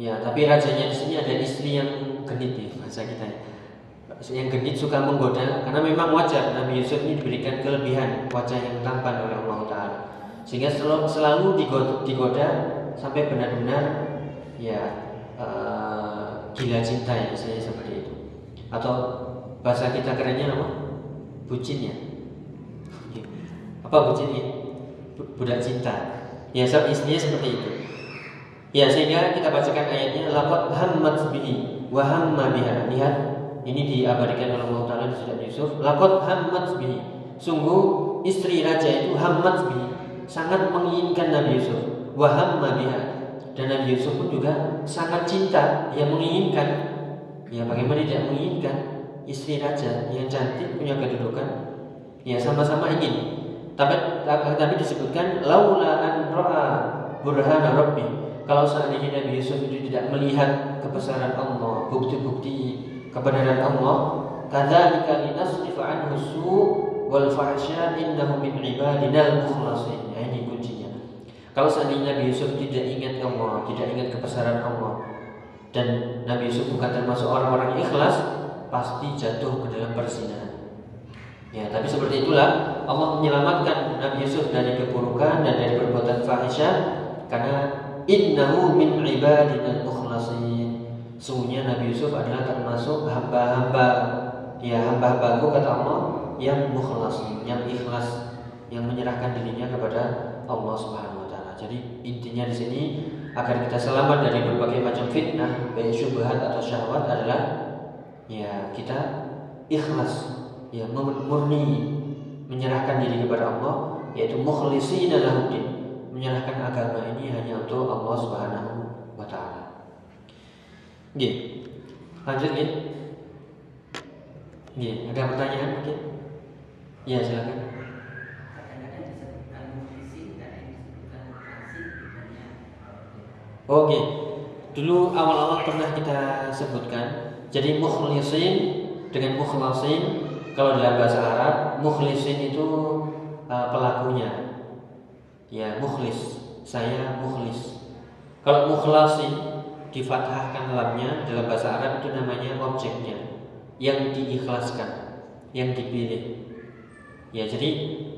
Ya, tapi rajanya di sini ada istri yang genit nih bahasa kita. Yang genit suka menggoda karena memang wajar Nabi Yusuf ini diberikan kelebihan wajah yang tampan oleh Allah. Sehingga selalu, selalu digoda, digoda sampai benar-benar ya uh, gila cinta ya saya seperti itu. Atau bahasa kita kerennya apa? Bucin ya. Apa bucin ya? Budak cinta. Ya, istrinya seperti itu. Ya sehingga kita bacakan ayatnya laqad hammat bihi wa hamma. Lihat ini diabadikan oleh Allah Taala di Yusuf. Laqad hammat bihi. Sungguh istri raja itu hammat bihi, sangat menginginkan Nabi Yusuf. Wa hamma biha. Dan Nabi Yusuf pun juga sangat cinta, yang menginginkan. Ya bagaimana tidak menginginkan istri raja yang cantik punya kedudukan? Ya sama-sama ingin. Tapi tapi disebutkan laula an ra'a burhana rabbi kalau seandainya Nabi Yusuf itu tidak melihat kebesaran Allah, bukti-bukti kebenaran Allah, kadzalika linasrifa anhu su' wal fahsya innahu min ibadina al-mukhlasin. Ya, ini kuncinya. Kalau seandainya Nabi Yusuf tidak ingat Allah, tidak ingat kebesaran Allah, dan Nabi Yusuf bukan termasuk orang-orang ikhlas, pasti jatuh ke dalam persinahan. Ya, tapi seperti itulah Allah menyelamatkan Nabi Yusuf dari keburukan dan dari perbuatan fahisyah karena innahu min ibadina mukhlasin sungguhnya Nabi Yusuf adalah termasuk hamba-hamba ya hamba-hambaku kata Allah yang mukhlas yang ikhlas yang menyerahkan dirinya kepada Allah Subhanahu wa taala. Jadi intinya di sini agar kita selamat dari berbagai macam fitnah, baik syubhat atau syahwat adalah ya kita ikhlas, ya murni menyerahkan diri kepada Allah yaitu mukhlisina lahuddin menyerahkan agama ini hanya untuk Allah Subhanahu wa taala. Nggih. Lanjut nggih. Nggih, ada pertanyaan mungkin? Ya, silakan. Oke. Dulu awal-awal pernah kita sebutkan jadi mukhlisin dengan mukhlasin kalau dalam bahasa Arab mukhlisin itu uh, pelakunya. Ya mukhlis. Saya mukhlis. Kalau mukhlasi difathahkan lamnya dalam bahasa Arab itu namanya objeknya yang diikhlaskan yang dipilih. Ya jadi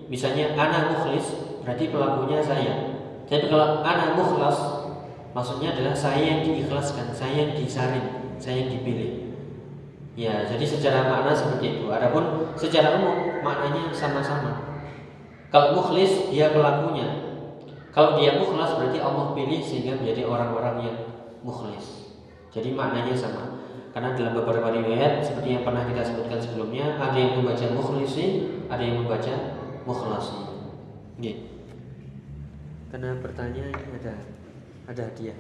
misalnya anak mukhlis berarti pelakunya saya. Tapi kalau anak mukhlas maksudnya adalah saya yang diikhlaskan saya yang disaring saya yang dipilih ya jadi secara makna seperti itu adapun secara umum maknanya sama-sama kalau mukhlis dia pelakunya. Kalau dia mukhlas berarti Allah pilih sehingga menjadi orang-orang yang mukhlis. Jadi maknanya sama. Karena dalam beberapa riwayat seperti yang pernah kita sebutkan sebelumnya, ada yang membaca mukhlisi, ada yang membaca mukhlasi. Oke. Karena pertanyaan ada ada hadiah.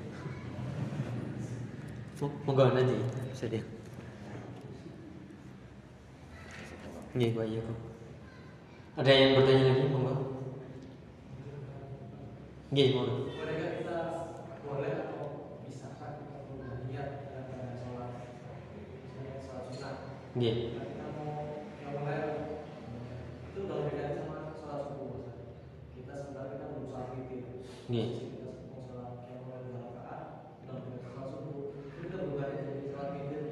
Monggo nanti bisa dia. Nggih, Pak Yoko. Ada yang bertanya lagi, monggo? Nggih, monggo. boleh atau misalkan niat dalam sholat sholat sunnah. Nggih. Kita mau yang mulai itu udah beda sama sholat subuh. Kita sebentar kita belum sholat witir. Nggih. Kita mau sholat yang mulai dua rakaat, udah beda sholat subuh. Kita belum ada jadi sholat witir.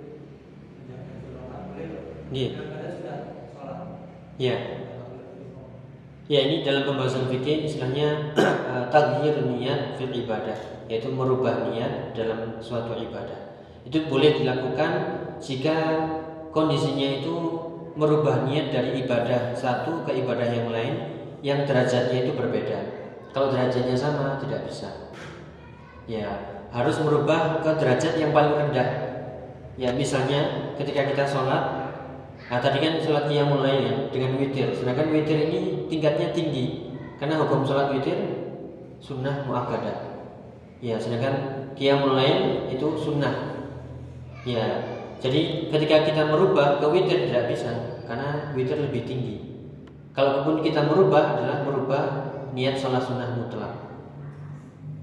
Jangan sholat boleh. Nggih. Kadang sudah sholat. Iya. Ya ini dalam pembahasan fikih istilahnya uh, taghyir niat fil ibadah yaitu merubah niat dalam suatu ibadah. Itu boleh dilakukan jika kondisinya itu merubah niat dari ibadah satu ke ibadah yang lain yang derajatnya itu berbeda. Kalau derajatnya sama tidak bisa. Ya, harus merubah ke derajat yang paling rendah. Ya, misalnya ketika kita sholat, nah tadi kan sholat mulai ya dengan witir. Sedangkan witir ini tingkatnya tinggi karena hukum sholat witir sunnah muakkadah. Ya, sedangkan qiyamul lain itu sunnah. Ya, jadi ketika kita merubah ke witir tidak bisa karena witir lebih tinggi. Kalaupun kita merubah adalah merubah niat sholat sunnah mutlak.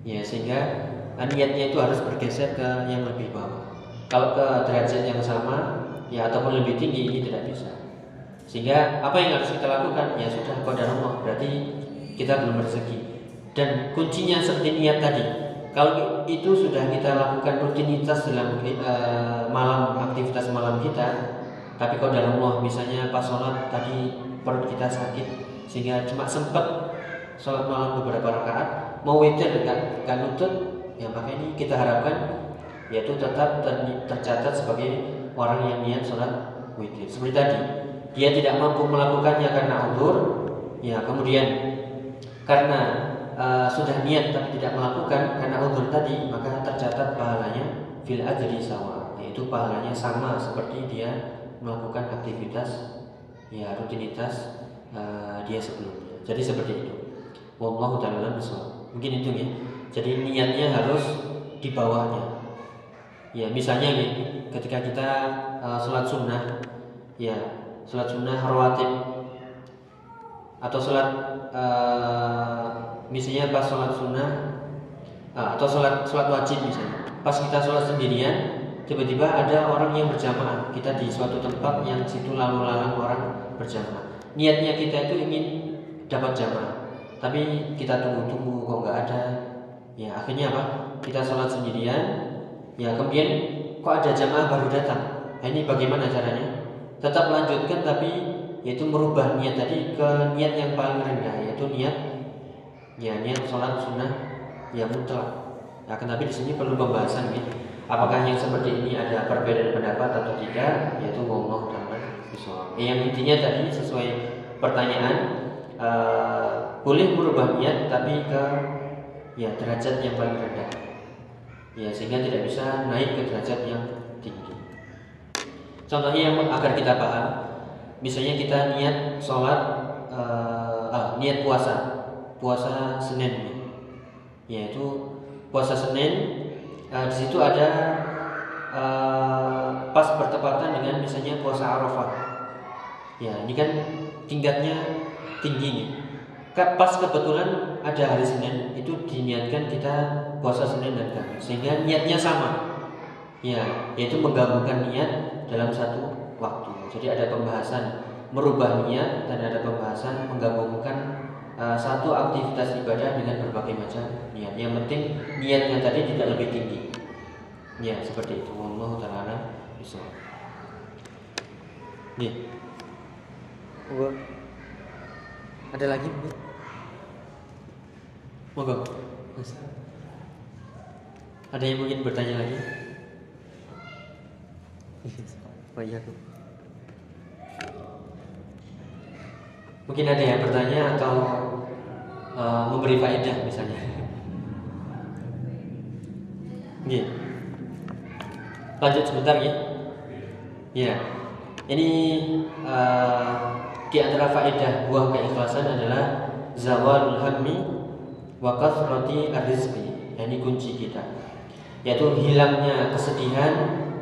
Ya, sehingga niatnya itu harus bergeser ke yang lebih bawah. Kalau ke derajat yang sama, ya ataupun lebih tinggi ini tidak bisa. Sehingga apa yang harus kita lakukan? Ya sudah pada Allah berarti kita belum rezeki. Dan kuncinya seperti niat tadi, kalau itu sudah kita lakukan rutinitas dalam uh, malam aktivitas malam kita, tapi kalau dalam Allah misalnya pas sholat tadi perut kita sakit sehingga cuma sempat sholat malam beberapa rakaat, mau witir kan kan nutut, ya maka ini kita harapkan yaitu tetap ter, tercatat sebagai orang yang niat sholat witir. Seperti tadi, dia tidak mampu melakukannya karena uzur, ya kemudian karena uh, sudah niat tapi tidak melakukan karena udur tadi maka tercatat pahalanya fil ajri sawa yaitu pahalanya sama seperti dia melakukan aktivitas ya rutinitas uh, dia sebelumnya. Jadi seperti itu. Wallahu taala mungkin itu ya. Jadi niatnya harus di bawahnya ya misalnya nih ketika kita uh, sholat sunnah ya sholat sunnah rawatib. Atau sholat uh, misalnya pas sholat sunnah ah, atau sholat sholat wajib misalnya. Pas kita sholat sendirian tiba-tiba ada orang yang berjamaah. Kita di suatu tempat yang situ lalu lalang orang berjamaah. Niatnya kita itu ingin dapat jamaah. Tapi kita tunggu-tunggu kok nggak ada. Ya akhirnya apa? Kita sholat sendirian ya kemudian kok ada jamaah baru datang nah, ini bagaimana caranya tetap lanjutkan tapi yaitu merubah niat tadi ke niat yang paling rendah yaitu niat ya niat sholat sunnah ya mutlak. Nah, tapi di sini perlu pembahasan nih. Apakah yang seperti ini ada perbedaan pendapat atau tidak? Yaitu ngomong dan. Eh, yang intinya tadi sesuai pertanyaan uh, boleh merubah niat tapi ke ya derajat yang paling rendah. Ya sehingga tidak bisa naik ke derajat yang tinggi. Contohnya yang agar kita paham, misalnya kita niat sholat, uh, uh, niat puasa, puasa Senin. Yaitu puasa Senin uh, di situ ada uh, pas bertepatan dengan misalnya puasa Arafah. Ya ini kan tingkatnya tinggi nih pas kebetulan ada hari Senin itu diniatkan kita puasa Senin dan Kamis sehingga niatnya sama ya yaitu menggabungkan niat dalam satu waktu jadi ada pembahasan merubah niat dan ada pembahasan menggabungkan uh, satu aktivitas ibadah dengan berbagai macam niat. Yang penting niatnya tadi tidak lebih tinggi. Ya, seperti itu. Allah taala bisa. Nih. Ada lagi, Bu? Monggo. Ada yang mungkin bertanya lagi? Oh iya. Mungkin ada yang bertanya atau uh, memberi faedah misalnya. Nih. Lanjut sebentar ya. Ya. Ini uh, di antara faedah buah keikhlasan adalah zawalul hammi wa kathrati arzqi. Ini kunci kita. Yaitu hilangnya kesedihan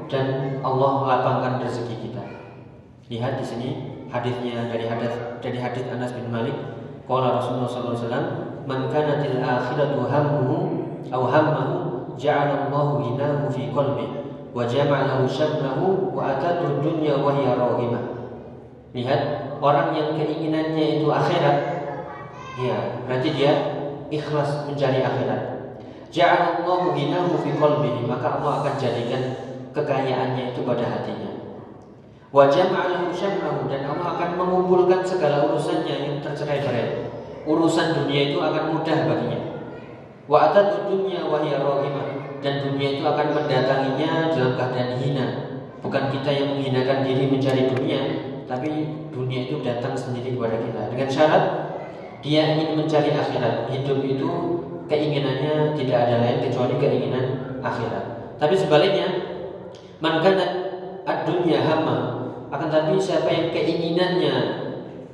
dan Allah melapangkan rezeki kita. Lihat di sini hadisnya dari hadis dari hadis Anas bin Malik. Qala Rasulullah sallallahu alaihi wasallam man kanatil akhiratu hammuhu aw hammahu ja'ala Allahu ghinahu fi qalbi wa jama'ahu syamlahu wa atatu dunya wa hiya raghimah lihat orang yang keinginannya itu akhirat ya berarti dia ikhlas mencari akhirat ja'ala Allahu ghinahu fi qalbihi maka Allah akan jadikan kekayaannya itu pada hatinya Wajah ma'alahu syam'ahu dan Allah akan mengumpulkan segala urusannya yang tercerai-berai. Urusan dunia itu akan mudah baginya. Wa atatu dunya wa dan dunia itu akan mendatanginya dalam keadaan hina. Bukan kita yang menghinakan diri mencari dunia, tapi dunia itu datang sendiri kepada kita dengan syarat dia ingin mencari akhirat. Hidup itu keinginannya tidak ada lain kecuali keinginan akhirat. Tapi sebaliknya, man ad-dunya hama akan tapi siapa yang keinginannya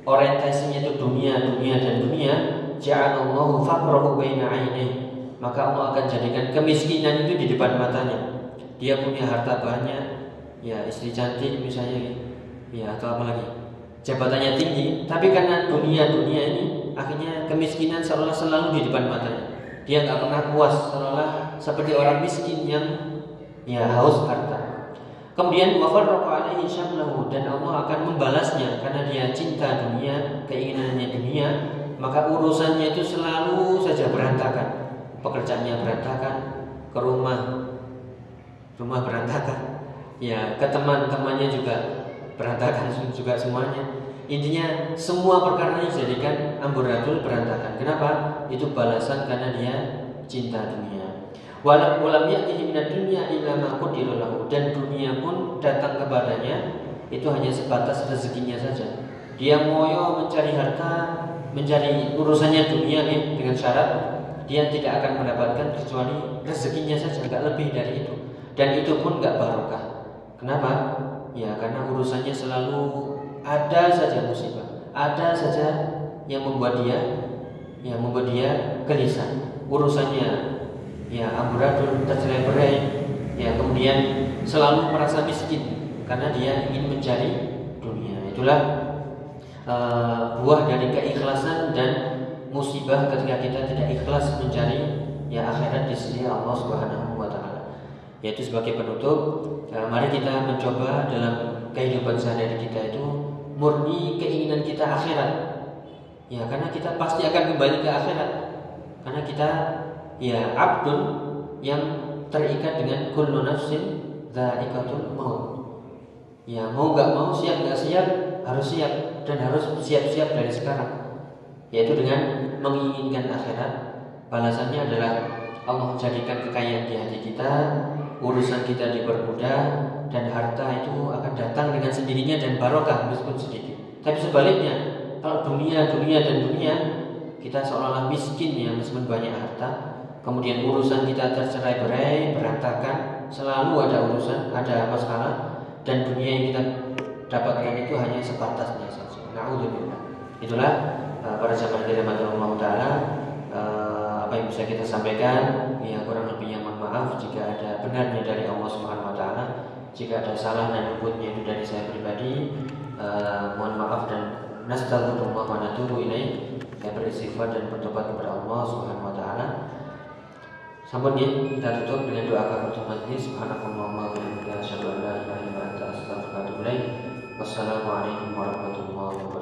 orientasinya itu dunia, dunia dan dunia, ja'alallahu faqrahu baina ainihi maka Allah akan jadikan kemiskinan itu di depan matanya. Dia punya harta banyak, ya istri cantik misalnya, ya atau apa lagi, jabatannya tinggi, tapi karena dunia dunia ini akhirnya kemiskinan seolah selalu di depan matanya. Dia nggak pernah puas, seolah seperti orang miskin yang ya haus harta. Kemudian wafarraqa syamlahu dan Allah akan membalasnya karena dia cinta dunia, keinginannya dunia, maka urusannya itu selalu saja berantakan pekerjaannya berantakan, ke rumah rumah berantakan, ya ke teman-temannya juga berantakan juga semuanya. Intinya semua perkara dijadikan amburadul berantakan. Kenapa? Itu balasan karena dia cinta dunia. Walau ulam ya'tihi minad dunya illa ma dan dunia pun datang kepadanya itu hanya sebatas rezekinya saja. Dia moyo mencari harta, mencari urusannya dunia nih dengan syarat dia tidak akan mendapatkan kecuali rezekinya saja, nggak lebih dari itu. Dan itu pun nggak barokah. Kenapa? Ya karena urusannya selalu ada saja musibah, ada saja yang membuat dia, yang membuat dia gelisah. Urusannya ya amburadul, tercerai-berai, ya kemudian selalu merasa miskin karena dia ingin mencari dunia. Itulah uh, buah dari keikhlasan dan musibah ketika kita tidak ikhlas mencari ya akhirat di sisi Allah Subhanahu wa taala. Yaitu sebagai penutup, ya, mari kita mencoba dalam kehidupan sehari-hari kita itu murni keinginan kita akhirat. Ya, karena kita pasti akan kembali ke akhirat. Karena kita ya abdul yang terikat dengan kullu nafsin dha'iqatul maut. Ya, mau nggak mau, siap nggak siap, harus siap dan harus siap-siap dari sekarang yaitu dengan menginginkan akhirat balasannya adalah Allah jadikan kekayaan di hati kita urusan kita dipermudah dan harta itu akan datang dengan sendirinya dan barokah meskipun sedikit. Tapi sebaliknya kalau dunia dunia dan dunia kita seolah-olah miskin ya meskipun banyak harta kemudian urusan kita tercerai berai berantakan selalu ada urusan ada masalah dan dunia yang kita dapatkan itu hanya sebatasnya saja. Nah itulah uh, pada zaman dirahmati Allah Taala uh, apa yang bisa kita sampaikan? Ya kurang lebihnya mohon maaf jika ada benarnya dari Allah Subhanahu Wa Taala jika ada salah dan luputnya itu dari saya pribadi uh, mohon maaf dan nastaghfirullah wa natubu ilaih ya beristighfar dan bertobat kepada Allah Subhanahu wa taala. Sambut ya, kita tutup dengan doa kafaratul majlis. Subhanakallahumma wa bihamdika asyhadu an la ilaha illa anta astaghfiruka wa. Wassalamualaikum warahmatullahi wabarakatuh.